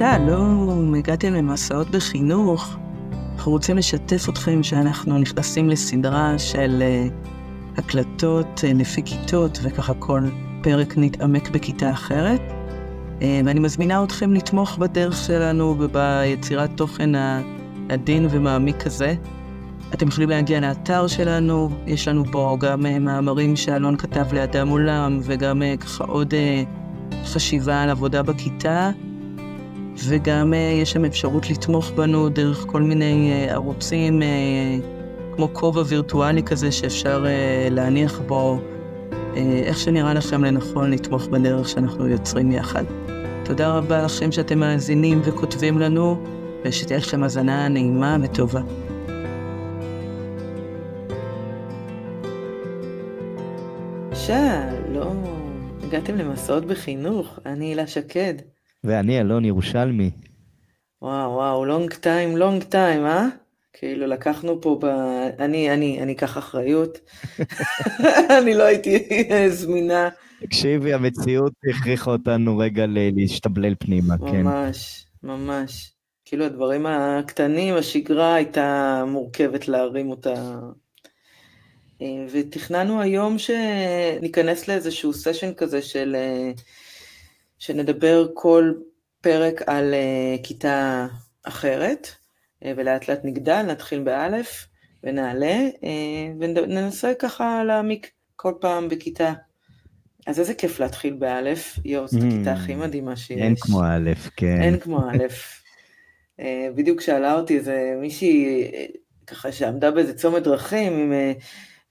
שלום, הגעתם למסעות בחינוך. אנחנו רוצים לשתף אתכם שאנחנו נכנסים לסדרה של uh, הקלטות uh, לפי כיתות, וככה כל פרק נתעמק בכיתה אחרת. Uh, ואני מזמינה אתכם לתמוך בדרך שלנו וביצירת תוכן העדין ומעמיק הזה. אתם יכולים להגיע לאתר שלנו, יש לנו פה גם מאמרים שאלון כתב לאדם עולם, וגם ככה עוד חשיבה על עבודה בכיתה. וגם uh, יש שם אפשרות לתמוך בנו דרך כל מיני uh, ערוצים, uh, כמו כובע וירטואלי כזה שאפשר להניח בו איך שנראה לכם לנכון לתמוך בדרך שאנחנו יוצרים יחד. תודה רבה לכם שאתם מאזינים וכותבים לנו, ושתהיה לכם האזנה נעימה וטובה. שלום, הגעתם למסעות בחינוך, אני הילה שקד. ואני אלון ירושלמי. וואו, וואו, לונג טיים, לונג טיים, אה? כאילו לקחנו פה ב... אני, אני, אני אקח אחריות. אני לא הייתי זמינה. תקשיבי, המציאות הכריחה אותנו רגע להשתבלל פנימה, כן. ממש, ממש. כאילו הדברים הקטנים, השגרה הייתה מורכבת להרים אותה. אה, ותכננו היום שניכנס לאיזשהו סשן כזה של... אה, שנדבר כל פרק על uh, כיתה אחרת, uh, ולאט לאט נגדל, נתחיל באלף ונעלה, uh, וננסה ככה להעמיק כל פעם בכיתה. אז איזה כיף להתחיל באלף, יואו, זאת הכיתה הכי מדהימה שיש. אין כמו אלף, כן. אין כמו אלף. בדיוק שאלה אותי איזה מישהי, ככה שעמדה באיזה צומת דרכים, עם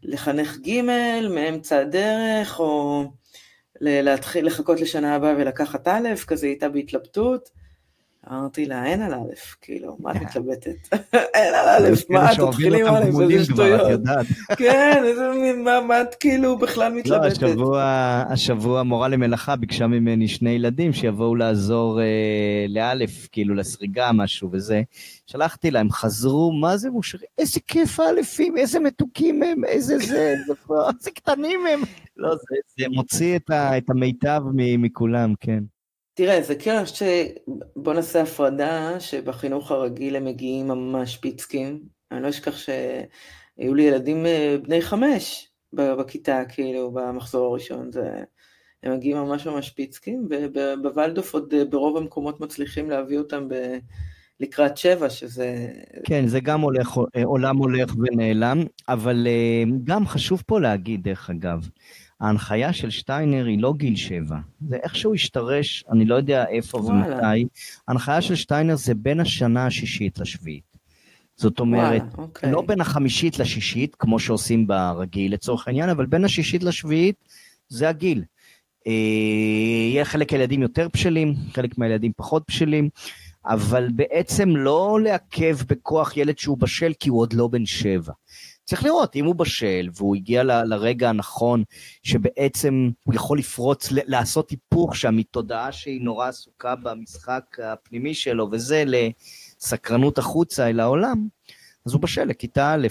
לחנך ג' מאמצע הדרך, או... להתחיל לחכות לשנה הבאה ולקחת א', כזה הייתה בהתלבטות. אמרתי לה, אין על א', כאילו, מה את מתלבטת? אין על א', מה, תתחילי עם א', איזה שטויות. כן, איזה מין, מה את כאילו בכלל לא, מתלבטת? לא, השבוע מורה למלאכה ביקשה ממני שני ילדים שיבואו לעזור אה, לאלף, כאילו לסריגה, משהו וזה. שלחתי להם, חזרו, מה זה מושרים? איזה כיף האלפים, איזה מתוקים הם, איזה זה, איזה קטנים הם. לא, זה, מוציא את, את המיטב מכולם, כן. תראה, זה כאילו ש... בוא נעשה הפרדה, שבחינוך הרגיל הם מגיעים ממש פיצקים. אני לא אשכח שהיו לי ילדים אה, בני חמש בכיתה, כאילו, במחזור הראשון. זה... הם מגיעים ממש ממש פיצקים, ובוולדוף עוד אה, ברוב המקומות מצליחים להביא אותם ב... לקראת שבע, שזה... כן, זה גם הולך, אה, עולם הולך ונעלם, אבל גם חשוב פה להגיד, דרך אגב, ההנחיה של שטיינר היא לא גיל שבע, זה איכשהו השתרש, אני לא יודע איפה ומתי. ההנחיה של שטיינר זה בין השנה השישית לשביעית. זאת אומרת, וואלה, אוקיי. לא בין החמישית לשישית, כמו שעושים ברגיל לצורך העניין, אבל בין השישית לשביעית זה הגיל. אה, יהיה חלק מהילדים יותר בשלים, חלק מהילדים פחות בשלים, אבל בעצם לא לעכב בכוח ילד שהוא בשל כי הוא עוד לא בן שבע. צריך לראות אם הוא בשל והוא הגיע ל, לרגע הנכון שבעצם הוא יכול לפרוץ, לעשות היפוך שם מתודעה שהיא נורא עסוקה במשחק הפנימי שלו וזה לסקרנות החוצה אל העולם, אז הוא בשל לכיתה א',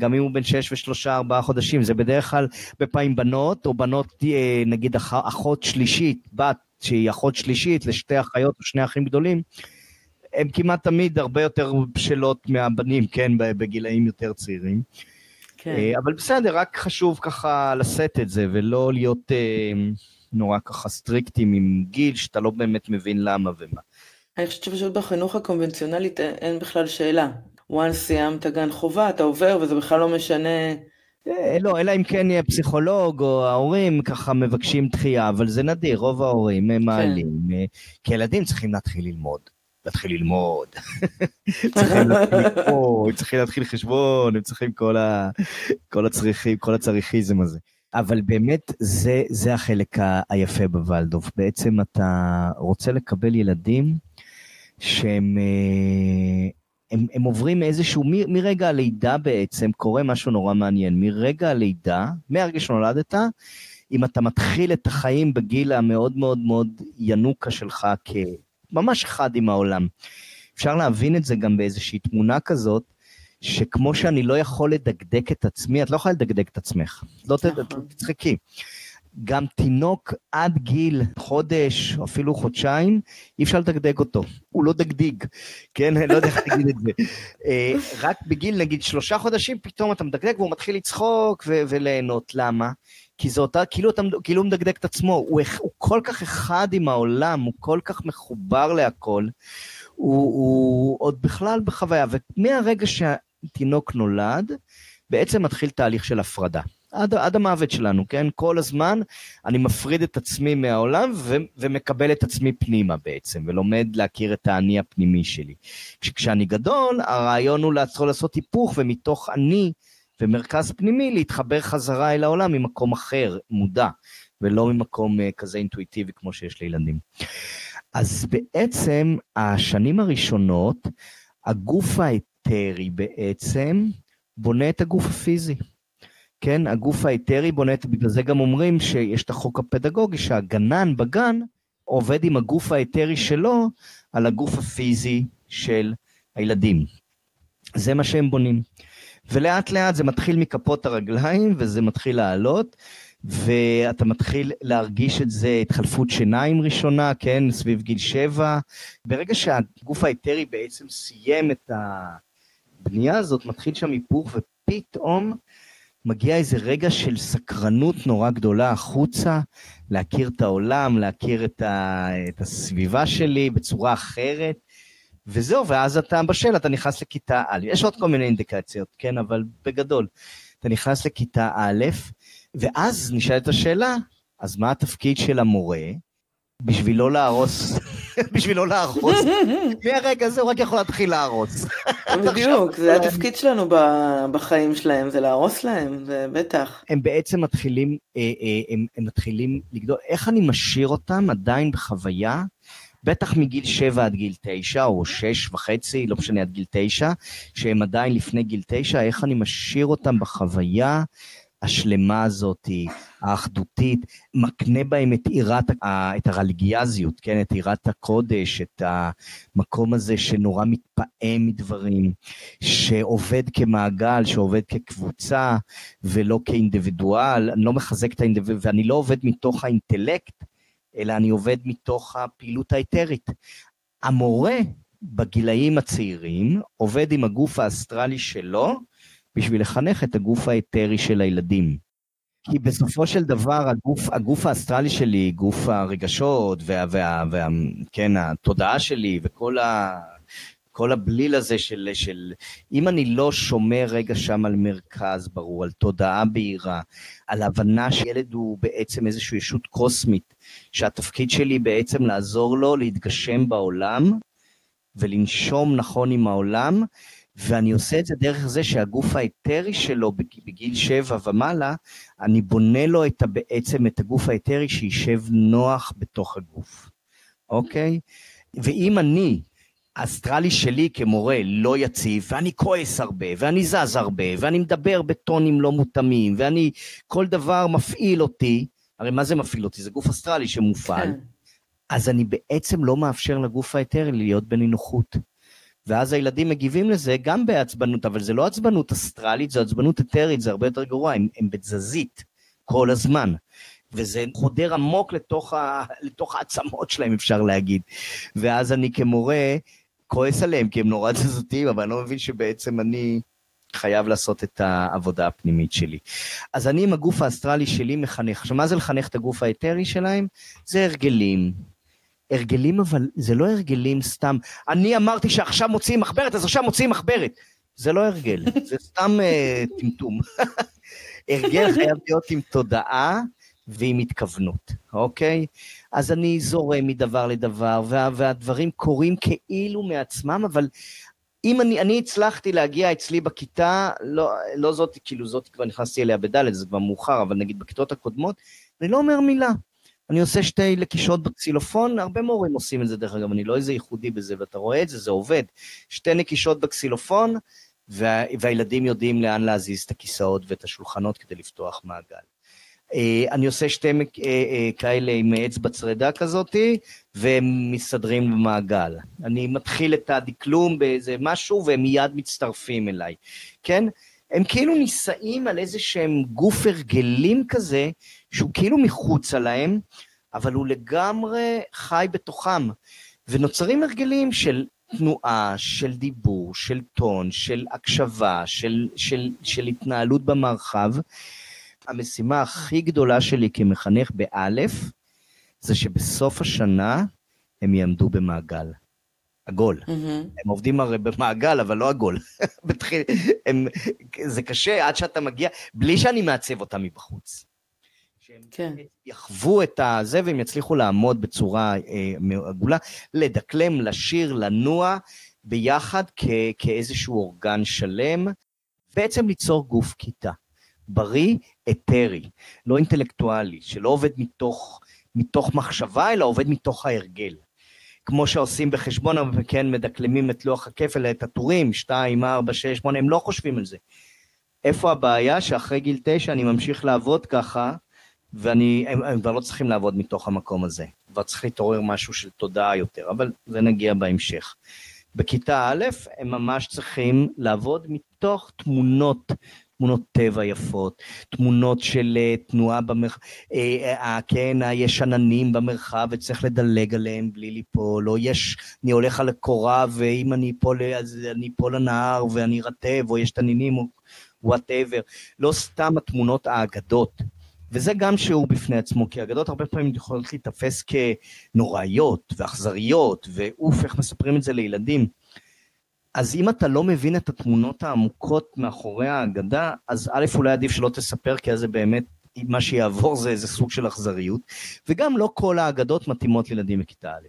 גם אם הוא בן שש ושלושה ארבעה חודשים, זה בדרך כלל בפעמים בנות או בנות אה, נגיד אח, אחות שלישית, בת שהיא אחות שלישית לשתי אחיות או שני אחים גדולים, הן כמעט תמיד הרבה יותר בשלות מהבנים, כן, בגילאים יותר צעירים. כן. אה, אבל בסדר, רק חשוב ככה לשאת את זה, ולא להיות אה, נורא ככה סטריקטים עם גיל, שאתה לא באמת מבין למה ומה. אני חושבת שפשוט בחינוך הקונבנציונלי אין בכלל שאלה. once סיימת גן חובה, אתה עובר, וזה בכלל לא משנה... אה, לא, אלא אם כן יהיה פסיכולוג או ההורים ככה מבקשים דחייה, אבל זה נדיר, רוב ההורים הם כן. מעלים. כי ילדים צריכים להתחיל ללמוד. להתחיל ללמוד, צריכים להתחיל לקרוא, צריכים להתחיל חשבון, הם צריכים כל, ה, כל הצריכים, כל הצריכיזם הזה. אבל באמת זה, זה החלק היפה בוולדוף. בעצם אתה רוצה לקבל ילדים שהם אה, הם, הם עוברים איזשהו, מ, מרגע הלידה בעצם קורה משהו נורא מעניין. מרגע הלידה, מהרגע שנולדת, אם אתה מתחיל את החיים בגיל המאוד מאוד מאוד ינוקה שלך כ... ממש אחד עם העולם. אפשר להבין את זה גם באיזושהי תמונה כזאת, שכמו שאני לא יכול לדקדק את עצמי, את לא יכולה לדקדק את עצמך. לא נכון. תצחקי. גם תינוק עד גיל חודש, אפילו חודשיים, אי אפשר לדגדג אותו. הוא לא דגדיג, כן? אני לא יודע איך להגיד את זה. אה, רק בגיל, נגיד, שלושה חודשים, פתאום אתה מדגדג והוא מתחיל לצחוק ו- וליהנות. למה? כי זה אותה, כאילו, אתה, כאילו הוא מדגדג את עצמו, הוא, הוא כל כך אחד עם העולם, הוא כל כך מחובר להכל, הוא, הוא עוד בכלל בחוויה, ומהרגע שהתינוק נולד, בעצם מתחיל תהליך של הפרדה. עד, עד המוות שלנו, כן? כל הזמן אני מפריד את עצמי מהעולם ו, ומקבל את עצמי פנימה בעצם, ולומד להכיר את האני הפנימי שלי. כשאני גדול, הרעיון הוא לעצור לעשות היפוך, ומתוך אני ומרכז פנימי להתחבר חזרה אל העולם ממקום אחר, מודע, ולא ממקום uh, כזה אינטואיטיבי כמו שיש לילדים. אז בעצם, השנים הראשונות, הגוף האתרי בעצם בונה את הגוף הפיזי. כן, הגוף האתרי בונה את, בגלל זה גם אומרים שיש את החוק הפדגוגי שהגנן בגן עובד עם הגוף האתרי שלו על הגוף הפיזי של הילדים. זה מה שהם בונים. ולאט לאט זה מתחיל מכפות הרגליים וזה מתחיל לעלות, ואתה מתחיל להרגיש את זה, התחלפות שיניים ראשונה, כן, סביב גיל שבע. ברגע שהגוף האתרי בעצם סיים את הבנייה הזאת, מתחיל שם היפוך, ופתאום מגיע איזה רגע של סקרנות נורא גדולה החוצה, להכיר את העולם, להכיר את, ה, את הסביבה שלי בצורה אחרת, וזהו, ואז אתה בשל, אתה נכנס לכיתה א', יש עוד כל מיני אינדיקציות, כן, אבל בגדול, אתה נכנס לכיתה א', ואז נשאלת השאלה, אז מה התפקיד של המורה בשביל לא להרוס, בשביל לא להרוס? מהרגע הזה הוא רק יכול להתחיל להרוס. בדיוק, זה התפקיד שלנו בחיים שלהם, זה להרוס להם, זה בטח. הם בעצם מתחילים, אה, אה, הם, הם מתחילים לגדול, איך אני משאיר אותם עדיין בחוויה בטח מגיל 7 עד גיל 9, או 6 וחצי, לא משנה, עד גיל 9, שהם עדיין לפני גיל 9, איך אני משאיר אותם בחוויה השלמה הזאת, האחדותית, מקנה בהם את יראת, את הרליגיאזיות, כן, את יראת הקודש, את המקום הזה שנורא מתפעם מדברים, שעובד כמעגל, שעובד כקבוצה ולא כאינדיבידואל, אני לא מחזק את האינדיבידואל, ואני לא עובד מתוך האינטלקט, אלא אני עובד מתוך הפעילות האתרית. המורה בגילאים הצעירים עובד עם הגוף האסטרלי שלו בשביל לחנך את הגוף האתרי של הילדים. כי בסופו של דבר הגוף, הגוף האסטרלי שלי, גוף הרגשות וה, וה, וה, כן, התודעה שלי וכל ה... כל הבליל הזה של, של אם אני לא שומר רגע שם על מרכז ברור, על תודעה בהירה, על הבנה שילד הוא בעצם איזושהי ישות קוסמית, שהתפקיד שלי בעצם לעזור לו להתגשם בעולם ולנשום נכון עם העולם, ואני עושה את זה דרך זה שהגוף האתרי שלו בגיל שבע ומעלה, אני בונה לו את, בעצם את הגוף האתרי שישב נוח בתוך הגוף, אוקיי? ואם אני האסטרלי שלי כמורה לא יציב, ואני כועס הרבה, ואני זז הרבה, ואני מדבר בטונים לא מותאמים, ואני, כל דבר מפעיל אותי, הרי מה זה מפעיל אותי? זה גוף אסטרלי שמופעל, כן. אז אני בעצם לא מאפשר לגוף האתרי להיות בנינוחות. ואז הילדים מגיבים לזה גם בעצבנות, אבל זה לא עצבנות אסטרלית, זה עצבנות אתרית, זה הרבה יותר גרוע, הם, הם בתזזית כל הזמן. וזה חודר עמוק לתוך, ה, לתוך העצמות שלהם, אפשר להגיד. ואז אני כמורה, כועס עליהם כי הם נורא תזזותיים, אבל אני לא מבין שבעצם אני חייב לעשות את העבודה הפנימית שלי. אז אני עם הגוף האסטרלי שלי מחנך. עכשיו, מה זה לחנך את הגוף האתרי שלהם? זה הרגלים. הרגלים, אבל זה לא הרגלים סתם. אני אמרתי שעכשיו מוציאים מחברת, אז עכשיו מוציאים מחברת. זה לא הרגל, זה סתם uh, טמטום. הרגל חייב להיות עם תודעה ועם התכוונות, אוקיי? אז אני זורם מדבר לדבר, וה, והדברים קורים כאילו מעצמם, אבל אם אני, אני הצלחתי להגיע אצלי בכיתה, לא, לא זאת, כאילו זאת כבר נכנסתי אליה בדלת, זה כבר מאוחר, אבל נגיד בכיתות הקודמות, אני לא אומר מילה. אני עושה שתי לקישות בקסילופון, הרבה מורים עושים את זה דרך אגב, אני לא איזה ייחודי בזה, ואתה רואה את זה, זה עובד. שתי נקישות בקסילופון, וה, והילדים יודעים לאן להזיז את הכיסאות ואת השולחנות כדי לפתוח מעגל. אה, אני עושה שתי אה, אה, כאלה עם אצבע צרדה כזאתי, והם מסתדרים במעגל. אני מתחיל את הדקלום באיזה משהו, והם מיד מצטרפים אליי, כן? הם כאילו נישאים על איזה שהם גוף הרגלים כזה, שהוא כאילו מחוצה להם, אבל הוא לגמרי חי בתוכם. ונוצרים הרגלים של תנועה, של דיבור, של טון, של הקשבה, של, של, של התנהלות במרחב. המשימה הכי גדולה שלי כמחנך באלף, זה שבסוף השנה הם יעמדו במעגל. עגול. Mm-hmm. הם עובדים הרי במעגל, אבל לא עגול. הם, זה קשה עד שאתה מגיע, בלי שאני מעצב אותם מבחוץ. שהם כן. יחוו את הזה והם יצליחו לעמוד בצורה אה, עגולה, לדקלם, לשיר, לנוע ביחד כ, כאיזשהו אורגן שלם, בעצם ליצור גוף כיתה. בריא, אתרי, לא אינטלקטואלי, שלא עובד מתוך, מתוך מחשבה, אלא עובד מתוך ההרגל. כמו שעושים בחשבון, וכן מדקלמים את לוח הכפל, את הטורים, 2, 4, 6, 8, הם לא חושבים על זה. איפה הבעיה? שאחרי גיל 9 אני ממשיך לעבוד ככה, ואני, הם, הם כבר לא צריכים לעבוד מתוך המקום הזה. כבר צריך להתעורר משהו של תודעה יותר, אבל זה נגיע בהמשך. בכיתה א', הם ממש צריכים לעבוד מתוך תמונות תמונות טבע יפות, תמונות של אה, תנועה במרחב, אה, אה, כן, יש עננים במרחב וצריך לדלג עליהם בלי ליפול, או יש, אני הולך על הקורה ואם אני אפול, אז אני אפול לנהר ואני נרטב, או יש תנינים, או whatever. לא סתם התמונות האגדות. וזה גם שיעור בפני עצמו, כי אגדות הרבה פעמים יכולות להיתפס כנוראיות ואכזריות, ואוף, איך מספרים את זה לילדים. אז אם אתה לא מבין את התמונות העמוקות מאחורי האגדה, אז א', אולי עדיף שלא תספר, כי אז זה באמת, מה שיעבור זה איזה סוג של אכזריות, וגם לא כל האגדות מתאימות לילדים בכיתה א'.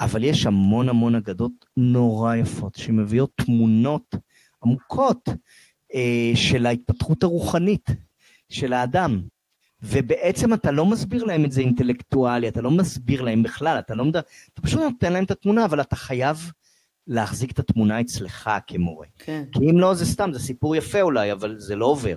אבל יש המון המון אגדות נורא יפות, שמביאות תמונות עמוקות אה, של ההתפתחות הרוחנית של האדם. ובעצם אתה לא מסביר להם את זה אינטלקטואלי, אתה לא מסביר להם בכלל, אתה לא מדבר, אתה פשוט נותן להם את התמונה, אבל אתה חייב להחזיק את התמונה אצלך כמורה. כן. כי אם לא, זה סתם, זה סיפור יפה אולי, אבל זה לא עובר.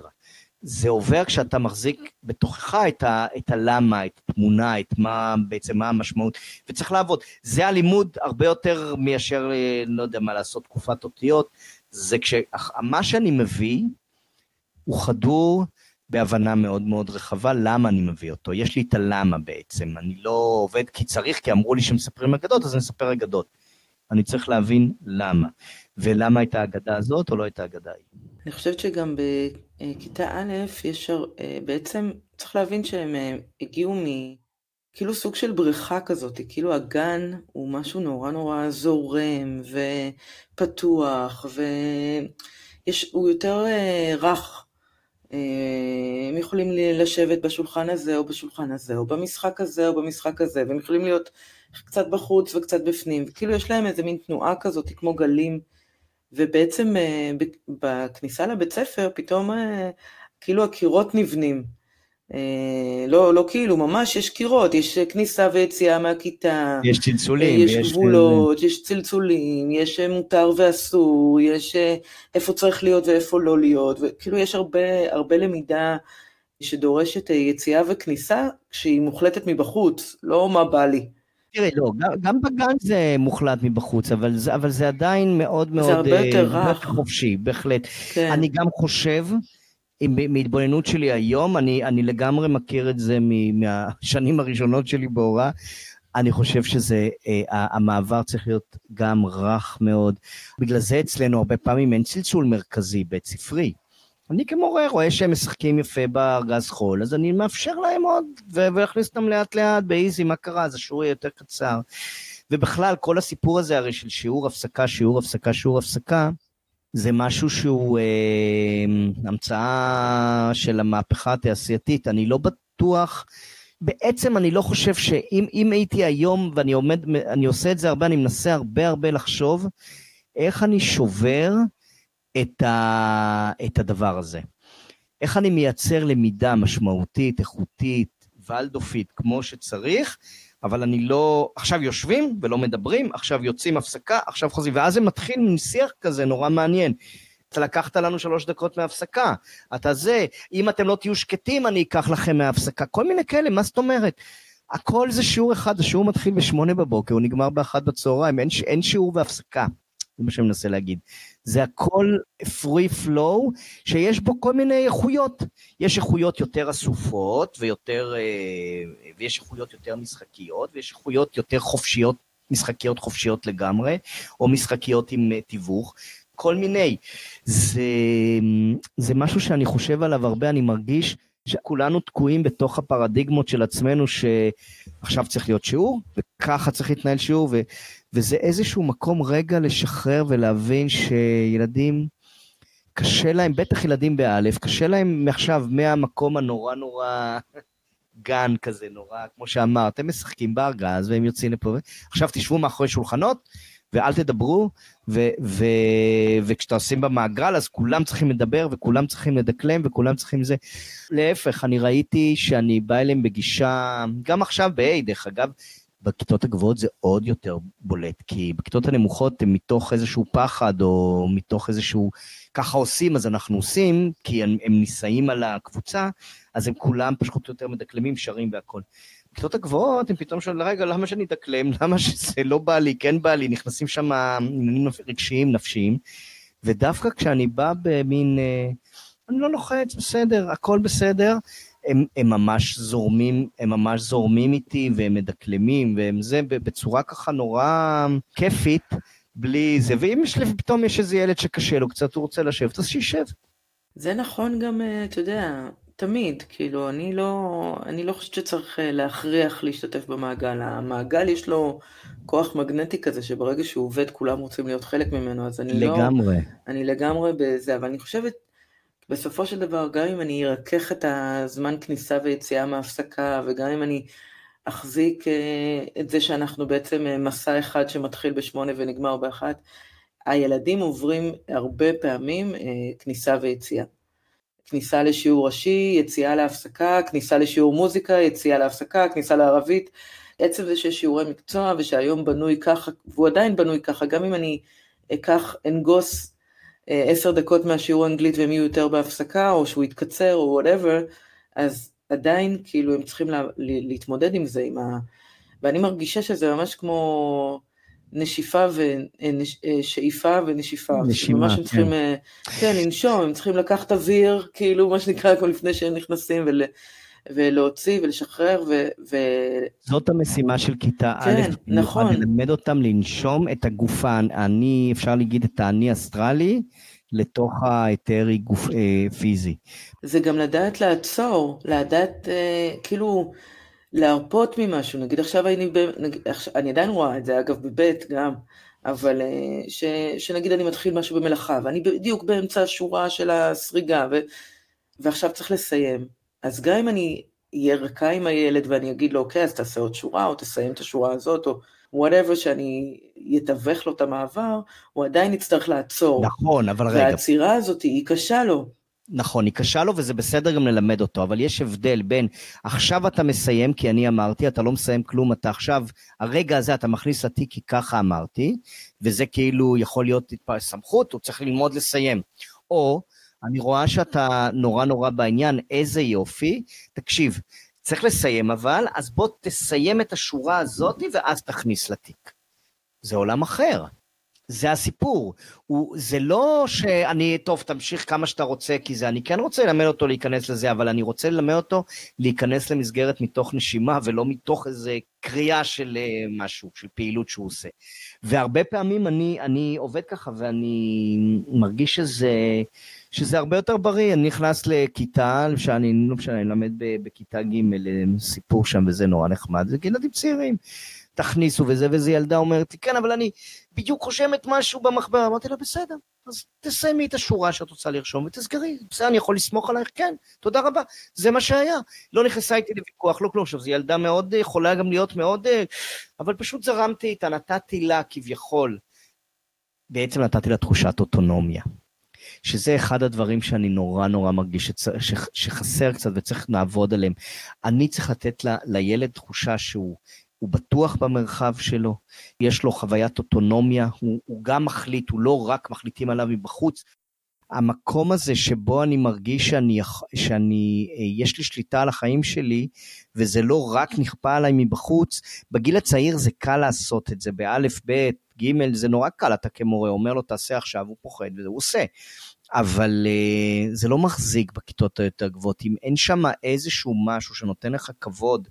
זה עובר כשאתה מחזיק בתוכך את, ה, את הלמה, את התמונה, את מה בעצם, מה המשמעות, וצריך לעבוד. זה הלימוד הרבה יותר מאשר, לא יודע מה, לעשות תקופת אותיות, זה כשמה שאני מביא הוא חדור בהבנה מאוד מאוד רחבה למה אני מביא אותו. יש לי את הלמה בעצם, אני לא עובד כי צריך, כי אמרו לי שמספרים אגדות, אז אני אספר אגדות. אני צריך להבין למה. ולמה הייתה האגדה הזאת או לא הייתה האגדה ההיא. אני חושבת שגם בכיתה א', יש אה, בעצם, צריך להבין שהם אה, הגיעו מ... כאילו סוג של בריכה כזאת, כאילו הגן הוא משהו נורא נורא זורם ופתוח, והוא יותר אה, רך. הם יכולים לשבת בשולחן הזה או בשולחן הזה, או במשחק הזה או במשחק הזה, והם יכולים להיות קצת בחוץ וקצת בפנים, וכאילו יש להם איזה מין תנועה כזאת כמו גלים, ובעצם אה, בכניסה לבית ספר פתאום אה, כאילו הקירות נבנים. אה, לא, לא כאילו, ממש יש קירות, יש כניסה ויציאה מהכיתה. יש צלצולים. יש, יש גבולות, יש צלצולים, יש מותר ואסור, יש איפה צריך להיות ואיפה לא להיות, וכאילו יש הרבה, הרבה למידה שדורשת יציאה וכניסה כשהיא מוחלטת מבחוץ, לא מה בא לי. תראי, לא, גם, בגן זה מוחלט מבחוץ, אבל זה, אבל זה עדיין מאוד מאוד... זה הרבה יותר אה, רך. חופשי, בהחלט. כן. אני גם חושב, מהתבוננות שלי היום, אני, אני לגמרי מכיר את זה מהשנים הראשונות שלי בהוראה, אני חושב שזה, אה, המעבר צריך להיות גם רך מאוד. בגלל זה אצלנו הרבה פעמים אין צלצול מרכזי, בית ספרי. אני כמורה רואה שהם משחקים יפה בארגז חול, אז אני מאפשר להם עוד, ולהכניס אותם לאט לאט באיזי, מה קרה, אז השיעור יהיה יותר קצר. ובכלל, כל הסיפור הזה הרי של שיעור הפסקה, שיעור הפסקה, שיעור הפסקה, זה משהו שהוא אה, המצאה של המהפכה התעשייתית. אני לא בטוח, בעצם אני לא חושב שאם הייתי היום, ואני עומד, אני עושה את זה הרבה, אני מנסה הרבה הרבה לחשוב, איך אני שובר את, ה, את הדבר הזה. איך אני מייצר למידה משמעותית, איכותית, ולדופית, כמו שצריך, אבל אני לא... עכשיו יושבים ולא מדברים, עכשיו יוצאים הפסקה, עכשיו חוזרים, ואז זה מתחיל מין שיח כזה נורא מעניין. אתה לקחת לנו שלוש דקות מהפסקה, אתה זה, אם אתם לא תהיו שקטים אני אקח לכם מההפסקה, כל מיני כאלה, מה זאת אומרת? הכל זה שיעור אחד, השיעור מתחיל בשמונה בבוקר, הוא נגמר באחת בצהריים, אין, אין שיעור והפסקה, זה מה שאני מנסה להגיד. זה הכל free flow, שיש בו כל מיני איכויות. יש איכויות יותר אסופות, ויותר, אה, ויש איכויות יותר משחקיות, ויש איכויות יותר חופשיות, משחקיות חופשיות לגמרי, או משחקיות עם אה, תיווך. כל מיני. זה, זה משהו שאני חושב עליו הרבה, אני מרגיש שכולנו תקועים בתוך הפרדיגמות של עצמנו, שעכשיו צריך להיות שיעור, וככה צריך להתנהל שיעור, ו, וזה איזשהו מקום רגע לשחרר ולהבין שילדים, קשה להם, בטח ילדים באלף, קשה להם מעכשיו מהמקום הנורא נורא גן כזה נורא, כמו שאמרת, הם משחקים בארגז והם יוצאים לפה, עכשיו תשבו מאחורי שולחנות ואל תדברו, ו- ו- וכשאתה עושים במעגל אז כולם צריכים לדבר וכולם צריכים לדקלם וכולם צריכים זה. להפך, אני ראיתי שאני בא אליהם בגישה, גם עכשיו ב-A דרך אגב, בכיתות הגבוהות זה עוד יותר בולט, כי בכיתות הנמוכות הם מתוך איזשהו פחד או מתוך איזשהו, ככה עושים אז אנחנו עושים, כי הם, הם נישאים על הקבוצה, אז הם כולם פשוט יותר מדקלמים, שרים והכל. בכיתות הגבוהות הם פתאום שואלים, רגע, למה שאני אדקלם? למה שזה לא בא לי, כן בא לי, נכנסים שם עניינים רגשיים, נפשיים, ודווקא כשאני בא במין, אה, אני לא לוחץ, בסדר, הכל בסדר, הם, הם ממש זורמים, הם ממש זורמים איתי והם מדקלמים והם זה בצורה ככה נורא כיפית, בלי זה, ואם יש לי, פתאום יש איזה ילד שקשה לו קצת, הוא רוצה לשבת, אז שישב. זה נכון גם, אה, אתה יודע, תמיד, כאילו, אני לא, אני לא חושבת שצריך אה, להכריח להשתתף במעגל. המעגל יש לו כוח מגנטי כזה, שברגע שהוא עובד כולם רוצים להיות חלק ממנו, אז אני לגמרי. לא... לגמרי. אני לגמרי בזה, אבל אני חושבת, בסופו של דבר, גם אם אני ארכך את הזמן כניסה ויציאה מהפסקה, וגם אם אני אחזיק אה, את זה שאנחנו בעצם אה, מסע אחד שמתחיל בשמונה ונגמר באחת, הילדים עוברים הרבה פעמים כניסה ויציאה. כניסה לשיעור ראשי, יציאה להפסקה, כניסה לשיעור מוזיקה, יציאה להפסקה, כניסה לערבית. עצם זה שיש שיעורי מקצוע ושהיום בנוי ככה, והוא עדיין בנוי ככה, גם אם אני אקח, אנגוס אה, עשר דקות מהשיעור האנגלית והם יהיו יותר בהפסקה, או שהוא יתקצר, או whatever, אז עדיין כאילו הם צריכים לה, להתמודד עם זה, עם ה... ואני מרגישה שזה ממש כמו... נשיפה ושאיפה ונשיפה. נשימה, ממש הם צריכים, כן. כן, לנשום, הם צריכים לקחת אוויר, כאילו, מה שנקרא, כמו לפני שהם נכנסים, ול, ולהוציא ולשחרר. ו, ו... זאת המשימה של כיתה כן, א', נכון. ללמד אותם לנשום את הגוף, האני, אפשר להגיד את האני אסטרלי, לתוך האתרי גוף אה, פיזי. זה גם לדעת לעצור, לדעת, אה, כאילו, להרפות ממשהו, נגיד עכשיו אני, נגיד, אני עדיין רואה את זה, אגב בבית גם, אבל אה, ש, שנגיד אני מתחיל משהו במלאכה, ואני בדיוק באמצע השורה של הסריגה, ו, ועכשיו צריך לסיים. אז גם אם אני אהיה רכה עם הילד ואני אגיד לו, אוקיי, אז תעשה עוד שורה, או תסיים את השורה הזאת, או whatever שאני אתווך לו את המעבר, הוא עדיין יצטרך לעצור. נכון, אבל רגע. והעצירה הזאת היא קשה לו. נכון, היא קשה לו וזה בסדר גם ללמד אותו, אבל יש הבדל בין עכשיו אתה מסיים, כי אני אמרתי, אתה לא מסיים כלום, אתה עכשיו, הרגע הזה אתה מכניס לתיק כי ככה אמרתי, וזה כאילו יכול להיות סמכות, הוא צריך ללמוד לסיים. או, אני רואה שאתה נורא נורא בעניין, איזה יופי, תקשיב, צריך לסיים אבל, אז בוא תסיים את השורה הזאת ואז תכניס לתיק. זה עולם אחר. זה הסיפור. הוא, זה לא שאני, טוב, תמשיך כמה שאתה רוצה, כי זה, אני כן רוצה ללמד אותו להיכנס לזה, אבל אני רוצה ללמד אותו להיכנס למסגרת מתוך נשימה, ולא מתוך איזה קריאה של אה, משהו, של פעילות שהוא עושה. והרבה פעמים אני, אני עובד ככה, ואני מרגיש שזה, שזה הרבה יותר בריא. אני נכנס לכיתה, שאני, לא משנה, אני למד בכיתה ג', סיפור שם, וזה נורא נחמד, זה ילדים צעירים. תכניסו וזה, וזה ילדה אומרת לי, כן, אבל אני בדיוק חושבת משהו במחברה. אמרתי לה, בסדר, אז תסיימי את השורה שאת רוצה לרשום ותסגרי. בסדר, אני יכול לסמוך עלייך? כן, תודה רבה. זה מה שהיה. לא נכנסה איתי לוויכוח, לא כלום. עכשיו, זו ילדה מאוד, יכולה גם להיות מאוד... אבל פשוט זרמתי איתה, נתתי לה כביכול, בעצם נתתי לה תחושת אוטונומיה. שזה אחד הדברים שאני נורא נורא מרגיש שצ... ש... שחסר קצת וצריך לעבוד עליהם. אני צריך לתת ל... לילד תחושה שהוא הוא בטוח במרחב שלו, יש לו חוויית אוטונומיה, הוא, הוא גם מחליט, הוא לא רק מחליטים עליו מבחוץ. המקום הזה שבו אני מרגיש שאני, שאני, אה, יש לי שליטה על החיים שלי, וזה לא רק נכפה עליי מבחוץ, בגיל הצעיר זה קל לעשות את זה, באלף, בית, ג', זה נורא קל, אתה כמורה אומר לו תעשה עכשיו, הוא פוחד וזה הוא עושה. אבל uh, זה לא מחזיק בכיתות היותר גבוהות. אם אין שם איזשהו משהו שנותן לך כבוד,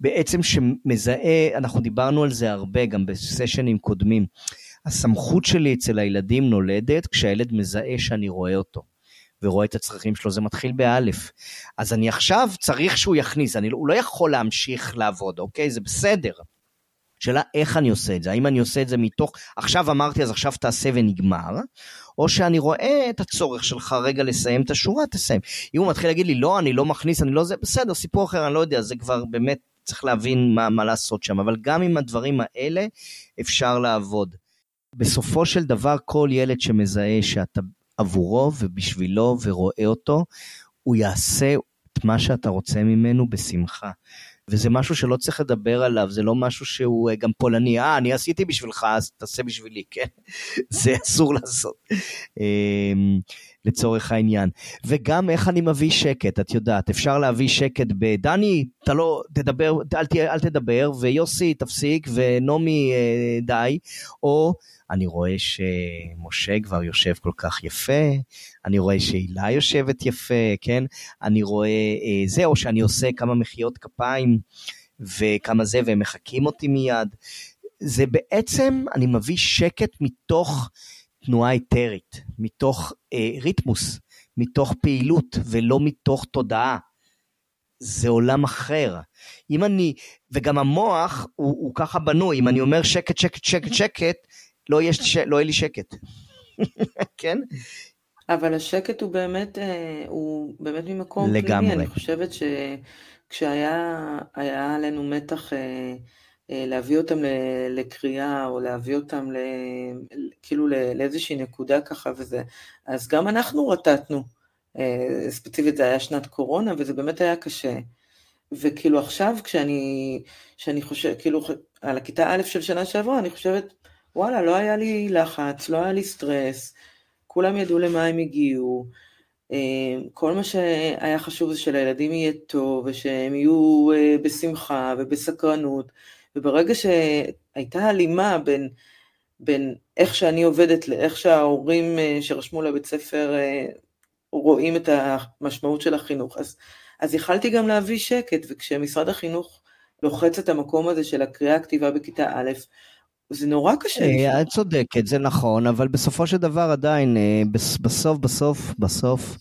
בעצם שמזהה, אנחנו דיברנו על זה הרבה גם בסשנים קודמים, הסמכות שלי אצל הילדים נולדת כשהילד מזהה שאני רואה אותו. ורואה את הצרכים שלו, זה מתחיל באלף. אז אני עכשיו צריך שהוא יכניס, אני, לא, הוא לא יכול להמשיך לעבוד, אוקיי? זה בסדר. שאלה איך אני עושה את זה, האם אני עושה את זה מתוך, עכשיו אמרתי אז עכשיו תעשה ונגמר, או שאני רואה את הצורך שלך רגע לסיים את השורה, תסיים. אם הוא מתחיל להגיד לי לא, אני לא מכניס, אני לא זה, בסדר, סיפור אחר, אני לא יודע, זה כבר באמת צריך להבין מה, מה לעשות שם, אבל גם עם הדברים האלה אפשר לעבוד. בסופו של דבר כל ילד שמזהה שאתה עבורו ובשבילו ורואה אותו, הוא יעשה את מה שאתה רוצה ממנו בשמחה. וזה משהו שלא צריך לדבר עליו, זה לא משהו שהוא אה, גם פולני, אה, אני עשיתי בשבילך, אז תעשה בשבילי, כן? זה אסור לעשות, אמ, לצורך העניין. וגם איך אני מביא שקט, את יודעת, אפשר להביא שקט בדני, אתה לא, תדבר, אל, אל תדבר, ויוסי, תפסיק, ונעמי, אה, די, או... אני רואה שמשה כבר יושב כל כך יפה, אני רואה שהילה יושבת יפה, כן? אני רואה אה, זה, או שאני עושה כמה מחיאות כפיים וכמה זה, והם מחקים אותי מיד. זה בעצם, אני מביא שקט מתוך תנועה היתרית, מתוך אה, ריתמוס, מתוך פעילות, ולא מתוך תודעה. זה עולם אחר. אם אני, וגם המוח הוא, הוא ככה בנוי, אם אני אומר שקט, שקט, שקט, שקט, לא, יש, לא יהיה לי שקט. כן? אבל השקט הוא באמת, אה, הוא באמת ממקום לגמרי. פנימי. אני חושבת שכשהיה עלינו מתח אה, להביא אותם לקריאה, או להביא אותם כאילו לאיזושהי נקודה ככה וזה, אז גם אנחנו רטטנו. ספציפית זה היה שנת קורונה, וזה באמת היה קשה. וכאילו עכשיו כשאני, כשאני חושב, כאילו על הכיתה א' של שנה שעברה, אני חושבת, וואלה, לא היה לי לחץ, לא היה לי סטרס, כולם ידעו למה הם הגיעו. אה, כל מה שהיה חשוב זה שלילדים יהיה טוב, ושהם יהיו אה, בשמחה ובסקרנות, וברגע שהייתה הלימה בין, בין איך שאני עובדת לאיך שההורים אה, שרשמו לבית ספר רואים את המשמעות של החינוך, אז, אז יכלתי גם להביא שקט, וכשמשרד החינוך לוחץ את המקום הזה של הקריאה הכתיבה בכיתה א', זה נורא קשה. אה, את צודקת, זה נכון, אבל בסופו של דבר עדיין, אה, בסוף, בסוף, בסוף,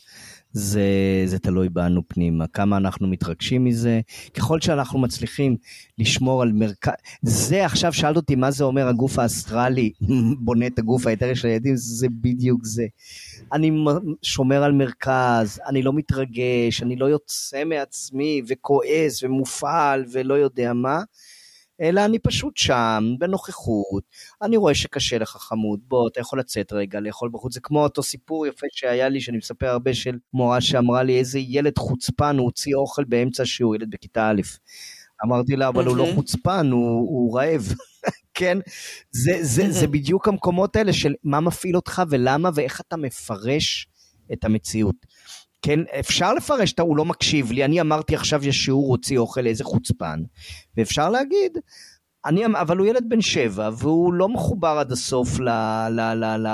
זה, זה תלוי בנו פנימה, כמה אנחנו מתרגשים מזה. ככל שאנחנו מצליחים לשמור על מרכז... זה עכשיו שאלת אותי מה זה אומר הגוף האסטרלי בונה את הגוף היתר של הילדים, זה בדיוק זה. אני שומר על מרכז, אני לא מתרגש, אני לא יוצא מעצמי וכועס ומופעל ולא יודע מה. אלא אני פשוט שם, בנוכחות, אני רואה שקשה לך חמוד, בוא, אתה יכול לצאת רגע, לאכול בחוץ, זה כמו אותו סיפור יפה שהיה לי, שאני מספר הרבה של מורה שאמרה לי, איזה ילד חוצפן, הוא הוציא אוכל באמצע שיעור, ילד בכיתה א'. אמרתי לה, אבל הוא לא חוצפן, הוא, הוא רעב. כן? זה, זה, זה בדיוק המקומות האלה של מה מפעיל אותך ולמה ואיך אתה מפרש את המציאות. כן, אפשר לפרש את הוא לא מקשיב לי, אני אמרתי עכשיו יש שיעור הוציא אוכל, איזה חוצפן. ואפשר להגיד, אני, אבל הוא ילד בן שבע, והוא לא מחובר עד הסוף ל, ל, ל, ל,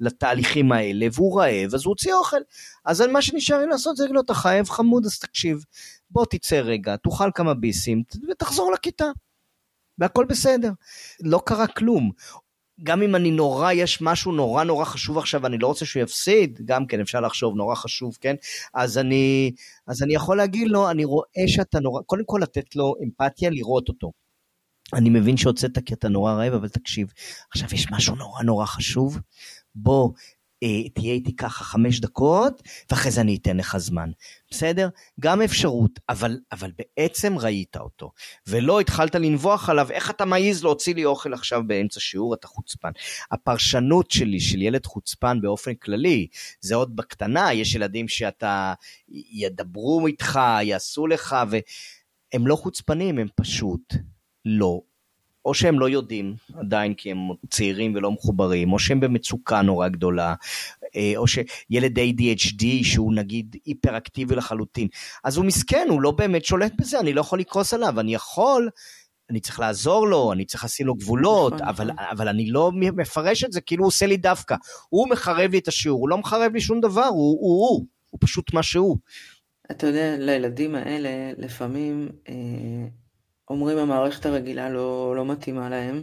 לתהליכים האלה, והוא רעב, אז הוא הוציא אוכל. אז מה שנשאר לי לעשות זה להגיד לו, אתה חייב חמוד, אז תקשיב, בוא תצא רגע, תאכל כמה ביסים, ותחזור לכיתה. והכל בסדר. לא קרה כלום. גם אם אני נורא, יש משהו נורא נורא חשוב עכשיו, אני לא רוצה שהוא יפסיד, גם כן אפשר לחשוב, נורא חשוב, כן? אז אני, אז אני יכול להגיד לו, אני רואה שאתה נורא, קודם כל לתת לו אמפתיה, לראות אותו. אני מבין שהוצאת כי אתה נורא רעב, אבל תקשיב, עכשיו יש משהו נורא נורא חשוב, בוא תהיה איתי ככה חמש דקות, ואחרי זה אני אתן לך זמן. בסדר? גם אפשרות, אבל, אבל בעצם ראית אותו, ולא התחלת לנבוח עליו, איך אתה מעז להוציא לי אוכל עכשיו באמצע שיעור, אתה חוצפן. הפרשנות שלי של ילד חוצפן באופן כללי, זה עוד בקטנה, יש ילדים שאתה, ידברו איתך, יעשו לך, והם לא חוצפנים, הם פשוט לא או שהם לא יודעים עדיין כי הם צעירים ולא מחוברים, או שהם במצוקה נורא גדולה, אה, או שילד ADHD שהוא נגיד היפראקטיבי לחלוטין, אז הוא מסכן, הוא לא באמת שולט בזה, אני לא יכול לכעוס עליו, אני יכול אני צריך לעזור לו, אני צריך לשים לו גבולות, נכון, אבל, נכון. אבל אני לא מפרש את זה כאילו הוא עושה לי דווקא. הוא מחרב לי את השיעור, הוא לא מחרב לי שום דבר, הוא הוא, הוא, הוא פשוט מה שהוא. אתה יודע, לילדים האלה, לפעמים אה, אומרים המערכת הרגילה לא, לא מתאימה להם,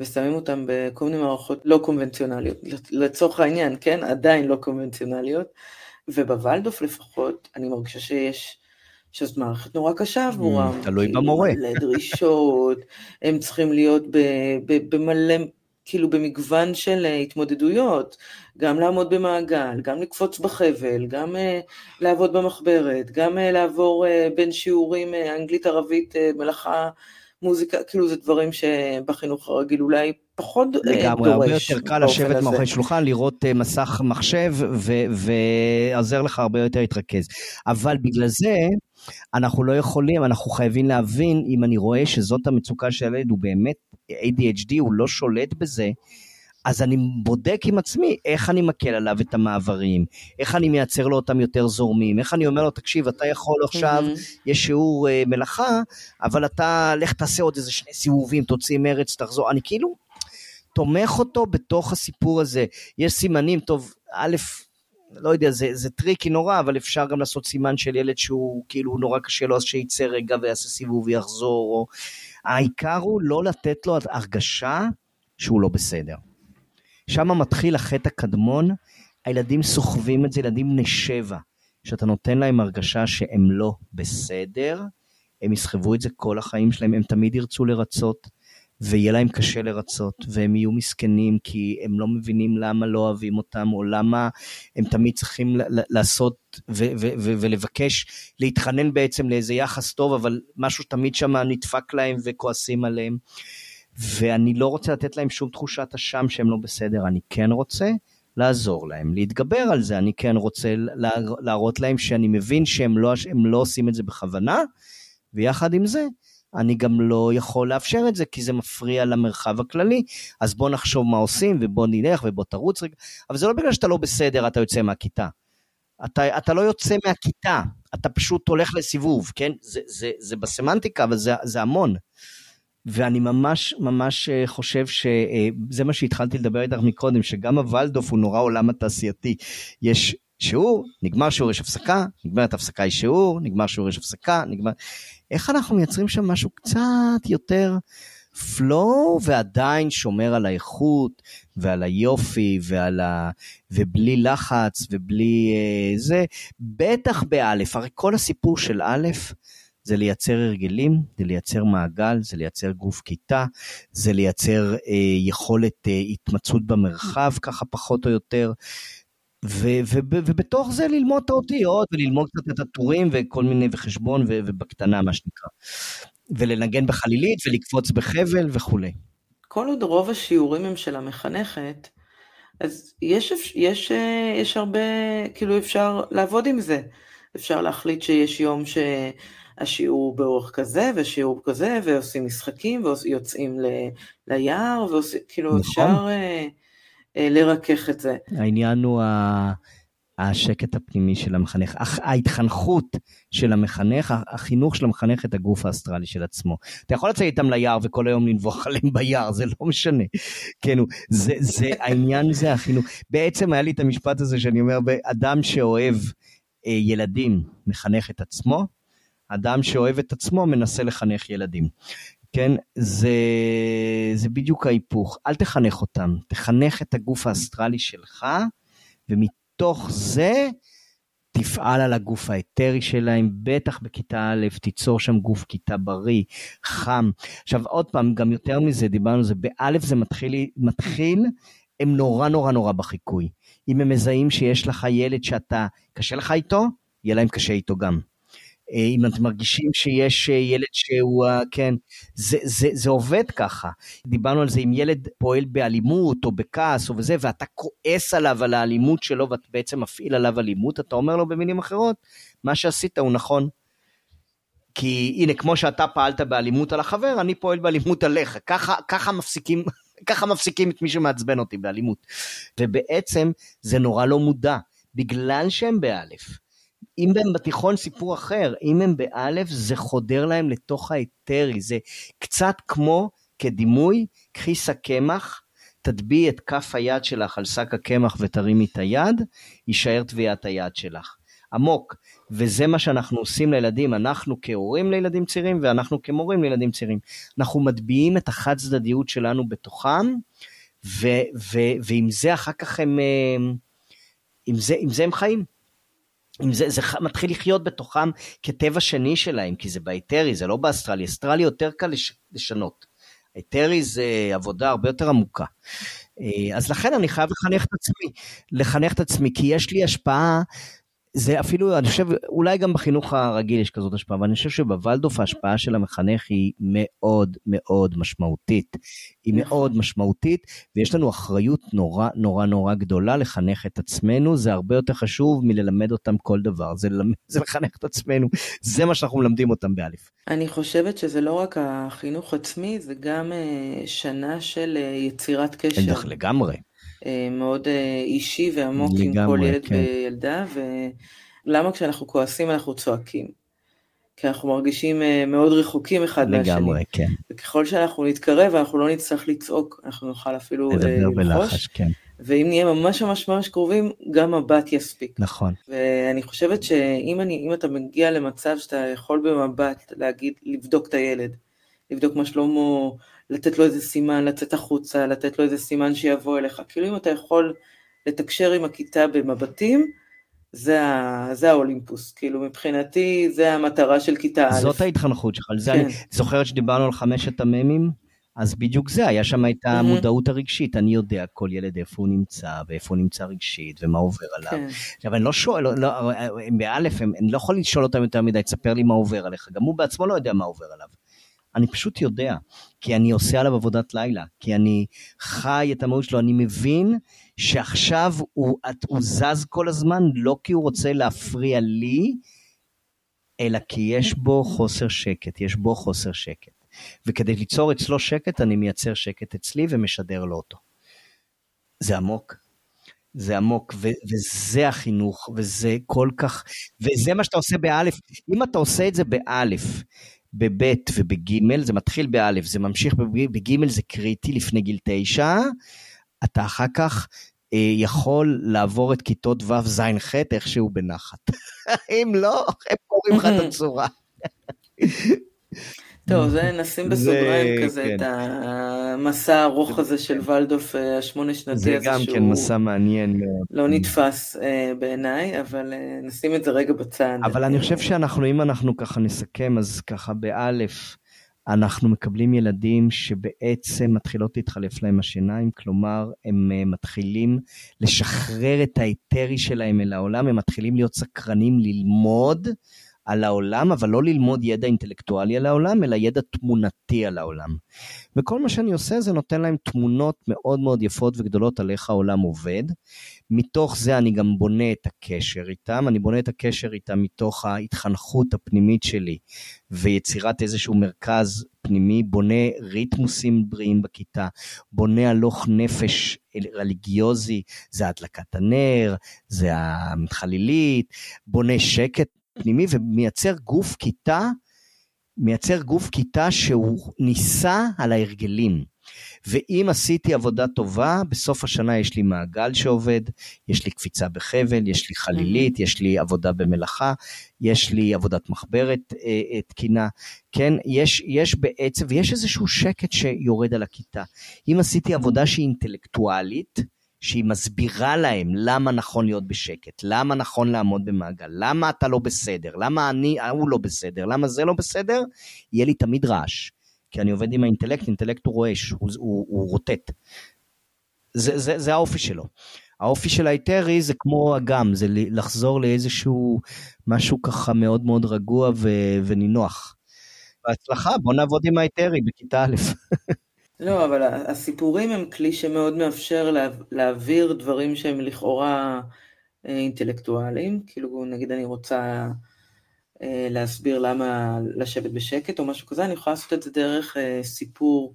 ושמים אותם בכל מיני מערכות לא קונבנציונליות. לצורך העניין, כן? עדיין לא קונבנציונליות. ובוולדוף לפחות, אני מרגישה שיש, שזאת מערכת נורא קשה עבורם. תלוי במורה. מלא דרישות, הם צריכים להיות במלא, כאילו במגוון של אה, התמודדויות, גם לעמוד במעגל, גם לקפוץ בחבל, גם uh, לעבוד במחברת, גם uh, לעבור בין שיעורים אנגלית, ערבית, uh, מלאכה, מוזיקה, כאילו זה דברים שבחינוך הרגיל אולי פחות דורש. לגמרי, הרבה יותר קל לשבת. מאחורי שולחן, לראות uh, מסך מחשב, ועוזר לך הרבה יותר להתרכז. אבל בגלל זה, אנחנו לא יכולים, אנחנו חייבים להבין, אם אני רואה שזאת המצוקה של הילד, הוא באמת ADHD, הוא לא שולט בזה, אז אני בודק עם עצמי איך אני מקל עליו את המעברים, איך אני מייצר לו אותם יותר זורמים, איך אני אומר לו, תקשיב, אתה יכול עכשיו. יש שיעור אה, מלאכה, אבל אתה, לך תעשה עוד איזה שני סיבובים, תוציא מרץ, תחזור, אני כאילו תומך אותו בתוך הסיפור הזה. יש סימנים, טוב, א', לא יודע, זה, זה tricky נורא, אבל אפשר גם לעשות סימן של ילד שהוא כאילו נורא קשה לו, אז שיצא רגע ויעשה סיבוב ויחזור, או... העיקר הוא לא לתת לו הרגשה שהוא לא בסדר. שם מתחיל החטא הקדמון, הילדים סוחבים את זה, ילדים בני שבע, שאתה נותן להם הרגשה שהם לא בסדר, הם יסחבו את זה כל החיים שלהם, הם תמיד ירצו לרצות, ויהיה להם קשה לרצות, והם יהיו מסכנים כי הם לא מבינים למה לא אוהבים אותם, או למה הם תמיד צריכים לעשות ולבקש, להתחנן בעצם לאיזה יחס טוב, אבל משהו תמיד שם נדפק להם וכועסים עליהם. ואני לא רוצה לתת להם שום תחושת אשם שהם לא בסדר, אני כן רוצה לעזור להם, להתגבר על זה, אני כן רוצה לה, להראות להם שאני מבין שהם לא, לא עושים את זה בכוונה, ויחד עם זה, אני גם לא יכול לאפשר את זה, כי זה מפריע למרחב הכללי, אז בוא נחשוב מה עושים, ובוא נלך, ובוא תרוץ רגע, אבל זה לא בגלל שאתה לא בסדר, אתה יוצא מהכיתה. אתה, אתה לא יוצא מהכיתה, אתה פשוט הולך לסיבוב, כן? זה, זה, זה בסמנטיקה, אבל זה, זה המון. ואני ממש ממש אה, חושב שזה מה שהתחלתי לדבר איתך מקודם, שגם הוולדוף הוא נורא עולם התעשייתי. יש שיעור, נגמר שיעור, יש הפסקה, נגמרת הפסקה, יש שיעור, נגמר שיעור, יש הפסקה, נגמר... איך אנחנו מייצרים שם משהו קצת יותר flow ועדיין שומר על האיכות ועל היופי ועל ה... ובלי לחץ ובלי אה, זה, בטח באלף, הרי כל הסיפור של א' זה לייצר הרגלים, זה לייצר מעגל, זה לייצר גוף כיתה, זה לייצר אה, יכולת אה, התמצאות במרחב ככה פחות או יותר, ו- ו- ובתוך זה ללמוד את האותיות וללמוד קצת את הטורים וכל מיני וחשבון ו- ובקטנה מה שנקרא. ולנגן בחלילית ולקפוץ בחבל וכולי. כל עוד רוב השיעורים הם של המחנכת, אז יש, יש, אה, יש הרבה, כאילו אפשר לעבוד עם זה. אפשר להחליט שיש יום שהשיעור הוא באורך כזה ושיעור כזה, ועושים משחקים ויוצאים ל- ליער, ועושים, כאילו נכון. אפשר אה, לרכך את זה. העניין הוא ה- השקט הפנימי של המחנך, ההתחנכות של המחנך, החינוך של המחנך את הגוף האסטרלי של עצמו. אתה יכול לצאת איתם ליער וכל היום לנבוח עליהם ביער, זה לא משנה. כן, זה, זה, העניין זה החינוך. בעצם היה לי את המשפט הזה שאני אומר, אדם שאוהב אה, ילדים מחנך את עצמו, אדם שאוהב את עצמו מנסה לחנך ילדים. כן, זה, זה בדיוק ההיפוך. אל תחנך אותם, תחנך את הגוף האסטרלי שלך, ומתוך זה תפעל על הגוף האתרי שלהם, בטח בכיתה א', תיצור שם גוף כיתה בריא, חם. עכשיו עוד פעם, גם יותר מזה, דיברנו על זה, באלף זה מתחיל, מתחיל, הם נורא נורא נורא בחיקוי. אם הם מזהים שיש לך ילד שאתה, קשה לך איתו, יהיה להם קשה איתו גם. אה, אם אתם מרגישים שיש אה, ילד שהוא, אה, כן, זה, זה, זה עובד ככה. דיברנו על זה, אם ילד פועל באלימות או בכעס או בזה, ואתה כועס עליו על האלימות שלו ואתה בעצם מפעיל עליו אלימות, אתה אומר לו במילים אחרות, מה שעשית הוא נכון. כי הנה, כמו שאתה פעלת באלימות על החבר, אני פועל באלימות עליך. ככה, ככה מפסיקים, ככה מפסיקים את מי שמעצבן אותי באלימות. ובעצם זה נורא לא מודע, בגלל שהם באלף. אם הם בתיכון סיפור אחר, אם הם באלף זה חודר להם לתוך האתרי, זה קצת כמו כדימוי, קחי שק קמח, תטביעי את כף היד שלך על שק הקמח ותרימי את היד, יישאר טביעת היד שלך. עמוק, וזה מה שאנחנו עושים לילדים, אנחנו כהורים לילדים צעירים ואנחנו כמורים לילדים צעירים. אנחנו מטביעים את החד צדדיות שלנו בתוכם, ו, ו, ועם זה אחר כך הם, אה, עם זה, עם זה הם חיים. עם זה, זה מתחיל לחיות בתוכם כטבע שני שלהם, כי זה באיתרי, זה לא באסטרלי, אסטרלי יותר קל לש, לשנות. היתרי זה עבודה הרבה יותר עמוקה. אה, אז לכן אני חייב לחנך את עצמי, לחנך את עצמי, כי יש לי השפעה זה אפילו, אני חושב, אולי גם בחינוך הרגיל יש כזאת השפעה, אבל אני חושב שבוולדוף ההשפעה של המחנך היא מאוד מאוד משמעותית. היא נכון. מאוד משמעותית, ויש לנו אחריות נורא נורא נורא גדולה לחנך את עצמנו, זה הרבה יותר חשוב מללמד אותם כל דבר, זה, ללמד, זה לחנך את עצמנו, זה מה שאנחנו מלמדים אותם באלף. אני חושבת שזה לא רק החינוך עצמי, זה גם אה, שנה של אה, יצירת קשר. לגמרי. אה, מאוד אה, אישי ועמוק עם כל ילד כן. וילדה, ולמה כשאנחנו כועסים אנחנו צועקים? כי אנחנו מרגישים אה, מאוד רחוקים אחד לגמרי, מהשני. לגמרי, כן. וככל שאנחנו נתקרב, אנחנו לא נצטרך לצעוק, אנחנו נוכל אפילו ללחוש. כן. ואם נהיה ממש ממש ממש קרובים, גם מבט יספיק. נכון. ואני חושבת שאם אני, אתה מגיע למצב שאתה יכול במבט להגיד, לבדוק את הילד, לבדוק מה שלמה, לתת לו איזה סימן, לצאת החוצה, לתת לו איזה סימן שיבוא אליך. כאילו אם אתה יכול לתקשר עם הכיתה במבטים, זה, ה, זה האולימפוס, כאילו מבחינתי זה המטרה של כיתה א'. זאת ההתחנכות שלך, כן. אני זוכרת שדיברנו על חמשת המ"מים? אז בדיוק זה, היה שם את המודעות הרגשית, אני יודע כל ילד איפה הוא נמצא, ואיפה הוא נמצא רגשית, ומה עובר עליו. כן. עכשיו, אני לא שואל, לא, הם באלף, אני לא יכול לשאול אותם יותר מדי, תספר לי מה עובר עליך, גם הוא בעצמו לא יודע מה עובר עליו. אני פשוט יודע, כי אני עושה עליו עבודת לילה, כי אני חי את המהות שלו, אני מבין שעכשיו הוא, הוא זז כל הזמן, לא כי הוא רוצה להפריע לי, אלא כי יש בו חוסר שקט, יש בו חוסר שקט. וכדי ליצור אצלו שקט, אני מייצר שקט אצלי ומשדר לו אותו. זה עמוק. זה עמוק, ו- וזה החינוך, וזה כל כך, וזה מה שאתה עושה באלף. אם אתה עושה את זה באלף, בבית ובגימל, זה מתחיל באלף, זה ממשיך בגימל, זה קריטי לפני גיל תשע, אתה אחר כך אה, יכול לעבור את כיתות ו', ז', ח' איכשהו בנחת. אם לא, הם קוראים לך את הצורה. טוב, זה נשים בסוגריים כזה כן. את המסע הארוך הזה של ולדוף אה, השמונה שנתי הזה, שהוא... זה גם כן מסע מעניין. לא נתפס אה, בעיניי, אבל אה, נשים את זה רגע בצד. אבל אני חושב שאנחנו, אם אנחנו ככה נסכם, אז ככה באלף, אנחנו מקבלים ילדים שבעצם מתחילות להתחלף להם השיניים, כלומר, הם מתחילים לשחרר את האתרי שלהם אל העולם, הם מתחילים להיות סקרנים ללמוד. על העולם, אבל לא ללמוד ידע אינטלקטואלי על העולם, אלא ידע תמונתי על העולם. וכל מה שאני עושה זה נותן להם תמונות מאוד מאוד יפות וגדולות על איך העולם עובד. מתוך זה אני גם בונה את הקשר איתם, אני בונה את הקשר איתם מתוך ההתחנכות הפנימית שלי ויצירת איזשהו מרכז פנימי, בונה ריתמוסים בריאים בכיתה, בונה הלוך נפש רליגיוזי, זה הדלקת הנר, זה החלילית, בונה שקט פנימי ומייצר גוף כיתה, מייצר גוף כיתה שהוא ניסה על ההרגלים. ואם עשיתי עבודה טובה, בסוף השנה יש לי מעגל שעובד, יש לי קפיצה בחבל, יש לי חלילית, יש לי עבודה במלאכה, יש לי עבודת מחברת אה, אה, תקינה, כן? יש, יש בעצם, ויש איזשהו שקט שיורד על הכיתה. אם עשיתי עבודה שהיא אינטלקטואלית, שהיא מסבירה להם למה נכון להיות בשקט, למה נכון לעמוד במעגל, למה אתה לא בסדר, למה אני, הוא לא בסדר, למה זה לא בסדר, יהיה לי תמיד רעש. כי אני עובד עם האינטלקט, אינטלקט הוא רועש, הוא, הוא, הוא רוטט. זה, זה, זה האופי שלו. האופי של האיטרי זה כמו אגם, זה לחזור לאיזשהו משהו ככה מאוד מאוד רגוע ו, ונינוח. בהצלחה, בוא נעבוד עם האיטרי בכיתה א'. לא, אבל הסיפורים הם כלי שמאוד מאפשר לה, להעביר דברים שהם לכאורה אה, אינטלקטואליים, כאילו נגיד אני רוצה אה, להסביר למה לשבת בשקט או משהו כזה, אני יכולה לעשות את זה דרך אה, סיפור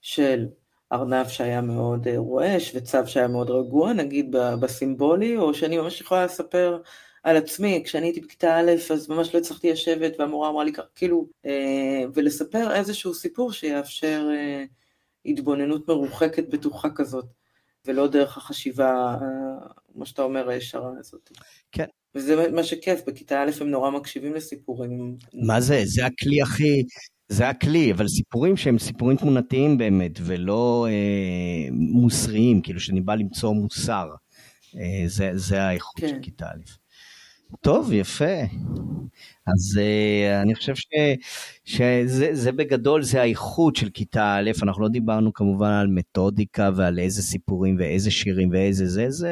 של ארנב שהיה מאוד רועש וצו שהיה מאוד רגוע, נגיד בסימבולי, או שאני ממש יכולה לספר על עצמי, כשאני הייתי בכיתה א', אז ממש לא הצלחתי לשבת, והמורה אמרה לי כאילו, אה, ולספר איזשהו סיפור שיאפשר אה, התבוננות מרוחקת בטוחה כזאת, ולא דרך החשיבה, מה שאתה אומר, הישרה הזאת. כן. וזה מה שכיף, בכיתה א' הם נורא מקשיבים לסיפורים. מה זה? זה הכלי הכי... זה הכלי, אבל סיפורים שהם סיפורים תמונתיים באמת, ולא אה, מוסריים, כאילו שאני בא למצוא מוסר. אה, זה, זה האיכות כן. של כיתה א'. טוב, יפה. אז uh, אני חושב ש, שזה זה בגדול, זה האיכות של כיתה א', אנחנו לא דיברנו כמובן על מתודיקה ועל איזה סיפורים ואיזה שירים ואיזה זה, זה,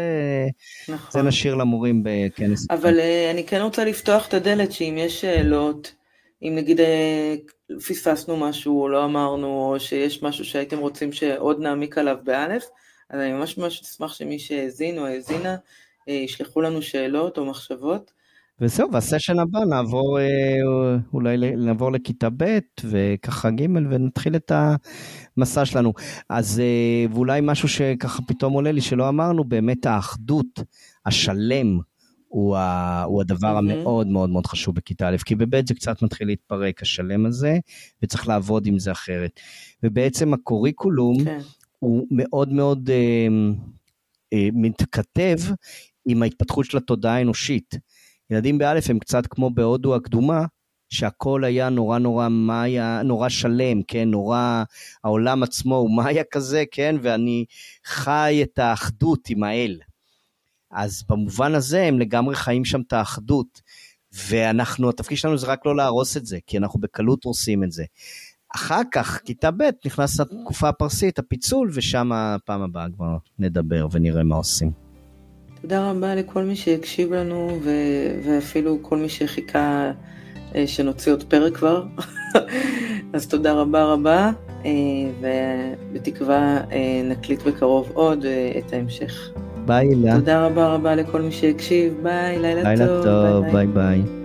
נכון. זה נשאיר למורים בכנס. אבל uh, אני כן רוצה לפתוח את הדלת שאם יש שאלות, אם נגיד uh, פספסנו משהו או לא אמרנו, או שיש משהו שהייתם רוצים שעוד נעמיק עליו באלף, אז אני ממש ממש אשמח שמי שהאזין או האזינה, ישלחו לנו שאלות או מחשבות. וזהו, והסשן הבא נעבור, אה, אולי נעבור לכיתה ב' וככה ג' ונתחיל את המסע שלנו. אז אה, ואולי משהו שככה פתאום עולה לי שלא אמרנו, באמת האחדות, השלם, הוא, ה, הוא הדבר mm-hmm. המאוד מאוד מאוד חשוב בכיתה א', כי בב' זה קצת מתחיל להתפרק, השלם הזה, וצריך לעבוד עם זה אחרת. ובעצם הקוריקולום okay. כן. הוא מאוד מאוד אה, אה, מתכתב עם ההתפתחות של התודעה האנושית. ילדים באלף הם קצת כמו בהודו הקדומה, שהכל היה נורא נורא מאיה, נורא שלם, כן, נורא, העולם עצמו הוא מאיה כזה, כן, ואני חי את האחדות עם האל. אז במובן הזה הם לגמרי חיים שם את האחדות, ואנחנו, התפקיד שלנו זה רק לא להרוס את זה, כי אנחנו בקלות הורסים את זה. אחר כך, כיתה ב', נכנס לתקופה הפרסית, הפיצול, ושם הפעם הבאה כבר נדבר ונראה מה עושים. תודה רבה לכל מי שהקשיב לנו, ו- ואפילו כל מי שחיכה אה, שנוציא עוד פרק כבר. אז תודה רבה רבה, אה, ובתקווה אה, נקליט בקרוב עוד את ההמשך. ביי, הילה. תודה רבה רבה לכל מי שהקשיב, ביי, לילה, לילה טוב. לילה טוב, ביי ביי. ביי.